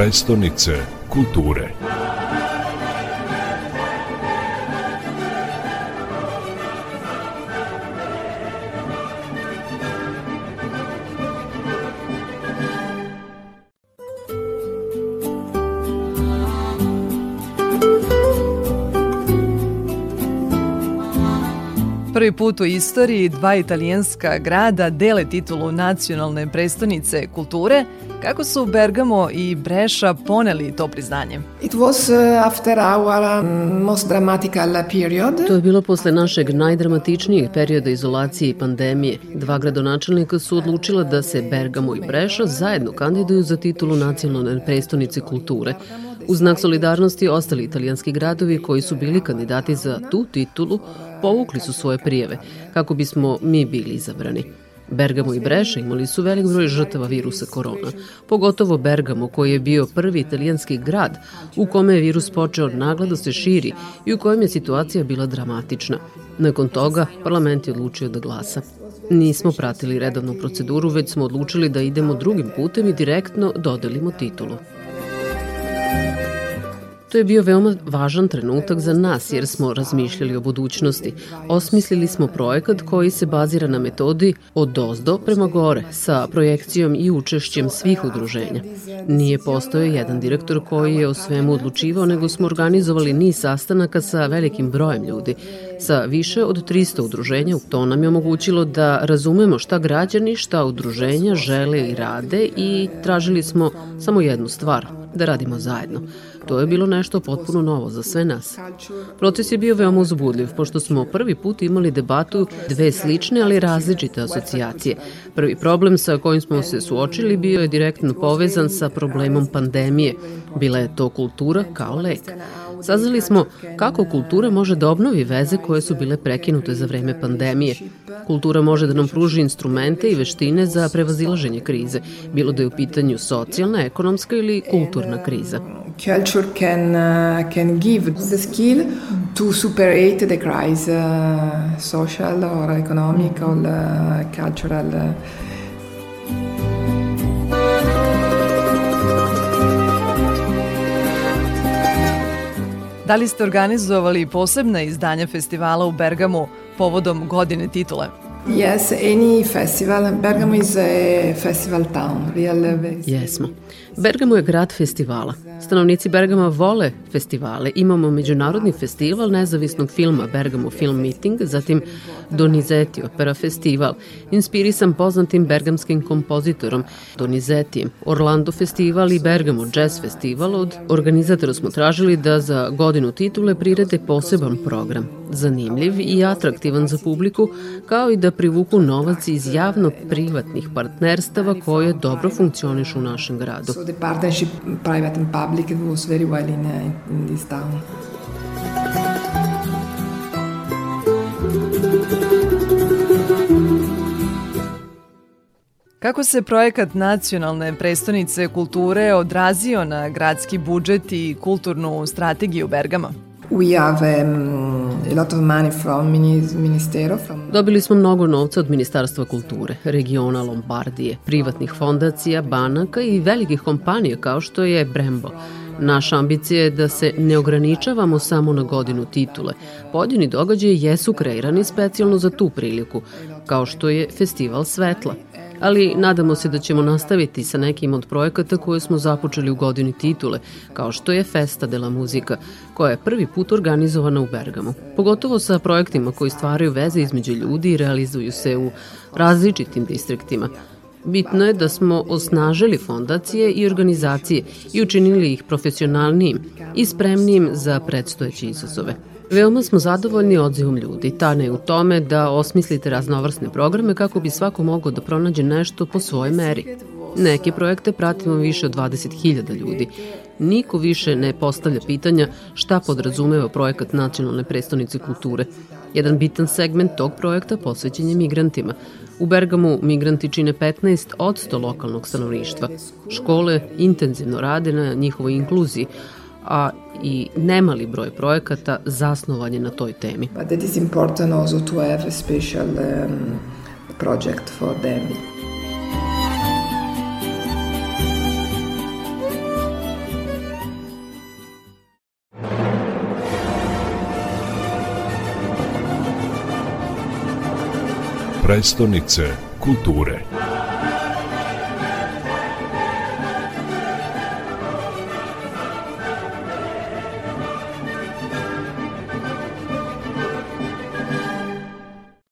prestonice kulture. Prvi put u istoriji dva italijanska grada dele titulu nacionalne prestonice kulture, kako su Bergamo i Breša poneli to priznanje? It was uh, after our um, most dramatical period. To je bilo posle našeg najdramatičnijeg perioda izolacije i pandemije. Dva gradonačelnika su odlučila da se Bergamo i Breša zajedno kandiduju za titulu nacionalne prestonice kulture. U znak solidarnosti ostali italijanski gradovi koji su bili kandidati za tu titulu povukli su svoje prijeve kako bismo mi bili izabrani. Bergamo i Breša imali su velik broj žrtava virusa korona, pogotovo Bergamo koji je bio prvi italijanski grad u kome je virus počeo nagla da se širi i u kojem je situacija bila dramatična. Nakon toga parlament je odlučio da glasa. Nismo pratili redovnu proceduru, već smo odlučili da idemo drugim putem i direktno dodelimo titulu. To je bio veoma važan trenutak za nas jer smo razmišljali o budućnosti. Osmislili smo projekat koji se bazira na metodi od dozdo prema gore sa projekcijom i učešćem svih udruženja. Nije postojao jedan direktor koji je o svemu odlučivao, nego smo organizovali niz sastanaka sa velikim brojem ljudi. Sa više od 300 udruženja to nam je omogućilo da razumemo šta građani, šta udruženja žele i rade i tražili smo samo jednu stvar, da radimo zajedno. To je bilo nešto potpuno novo za sve nas. Proces je bio veoma uzbudljiv, pošto smo prvi put imali debatu dve slične, ali različite asocijacije. Prvi problem sa kojim smo se suočili bio je direktno povezan sa problemom pandemije. Bila je to kultura kao lek. Saznali smo kako kultura može da obnovi veze koje su bile prekinute za vreme pandemije. Kultura može da nam pruži instrumente i veštine za prevazilaženje krize, bilo da je u pitanju socijalna, ekonomska ili kulturna kriza. Culture can, uh, can give the skill to superate the crisis, uh, social or economic or uh, cultural. Uh, Da li ste organizovali posebna izdanja festivala u Bergamu povodom godine titule? Yes, any festival. Bergamo is a festival town. Real... Jesmo. Bergamo je grad festivala. Stanovnici Bergama vole festivale. Imamo međunarodni festival nezavisnog filma Bergamo Film Meeting, zatim Donizetti Opera Festival, inspirisan poznatim bergamskim kompozitorom Donizetijem, Orlando Festival i Bergamo Jazz Festival. Od organizatora smo tražili da za godinu titule prirede poseban program, zanimljiv i atraktivan za publiku, kao i da privuku novac iz javno-privatnih partnerstava koje dobro funkcionišu u našem gradu. So the partnership private and public was very well in, uh, in this town. Kako se projekat nacionalne prestonice kulture odrazio na gradski budžet i kulturnu strategiju Bergama? We have um, Dobili smo mnogo novca od Ministarstva kulture, regiona Lombardije, privatnih fondacija, banaka i velikih kompanija kao što je Brembo. Naša ambicija je da se ne ograničavamo samo na godinu titule. Pojedini događaji jesu kreirani specijalno za tu priliku, kao što je Festival svetla – ali nadamo se da ćemo nastaviti sa nekim od projekata koje smo započeli u godini titule, kao što je Festa de la Muzika, koja je prvi put organizovana u Bergamu. Pogotovo sa projektima koji stvaraju veze između ljudi i realizuju se u različitim distriktima. Bitno je da smo osnažili fondacije i organizacije i učinili ih profesionalnijim i spremnijim za predstojeće izazove. Veoma smo zadovoljni odzivom ljudi. Tane je u tome da osmislite raznovrsne programe kako bi svako mogao da pronađe nešto po svojoj meri. Neke projekte pratimo više od 20.000 ljudi. Niko više ne postavlja pitanja šta podrazumeva projekat Nacionalne prestonice kulture. Jedan bitan segment tog projekta posvećen je migrantima. U Bergamu migranti čine 15 od 100 lokalnog stanovništva. Škole intenzivno rade na njihovoj inkluziji, a i nemali broj projekata zasnovan je na toj temi. But that is important also to have a special um, project for them. Prestonice kulture.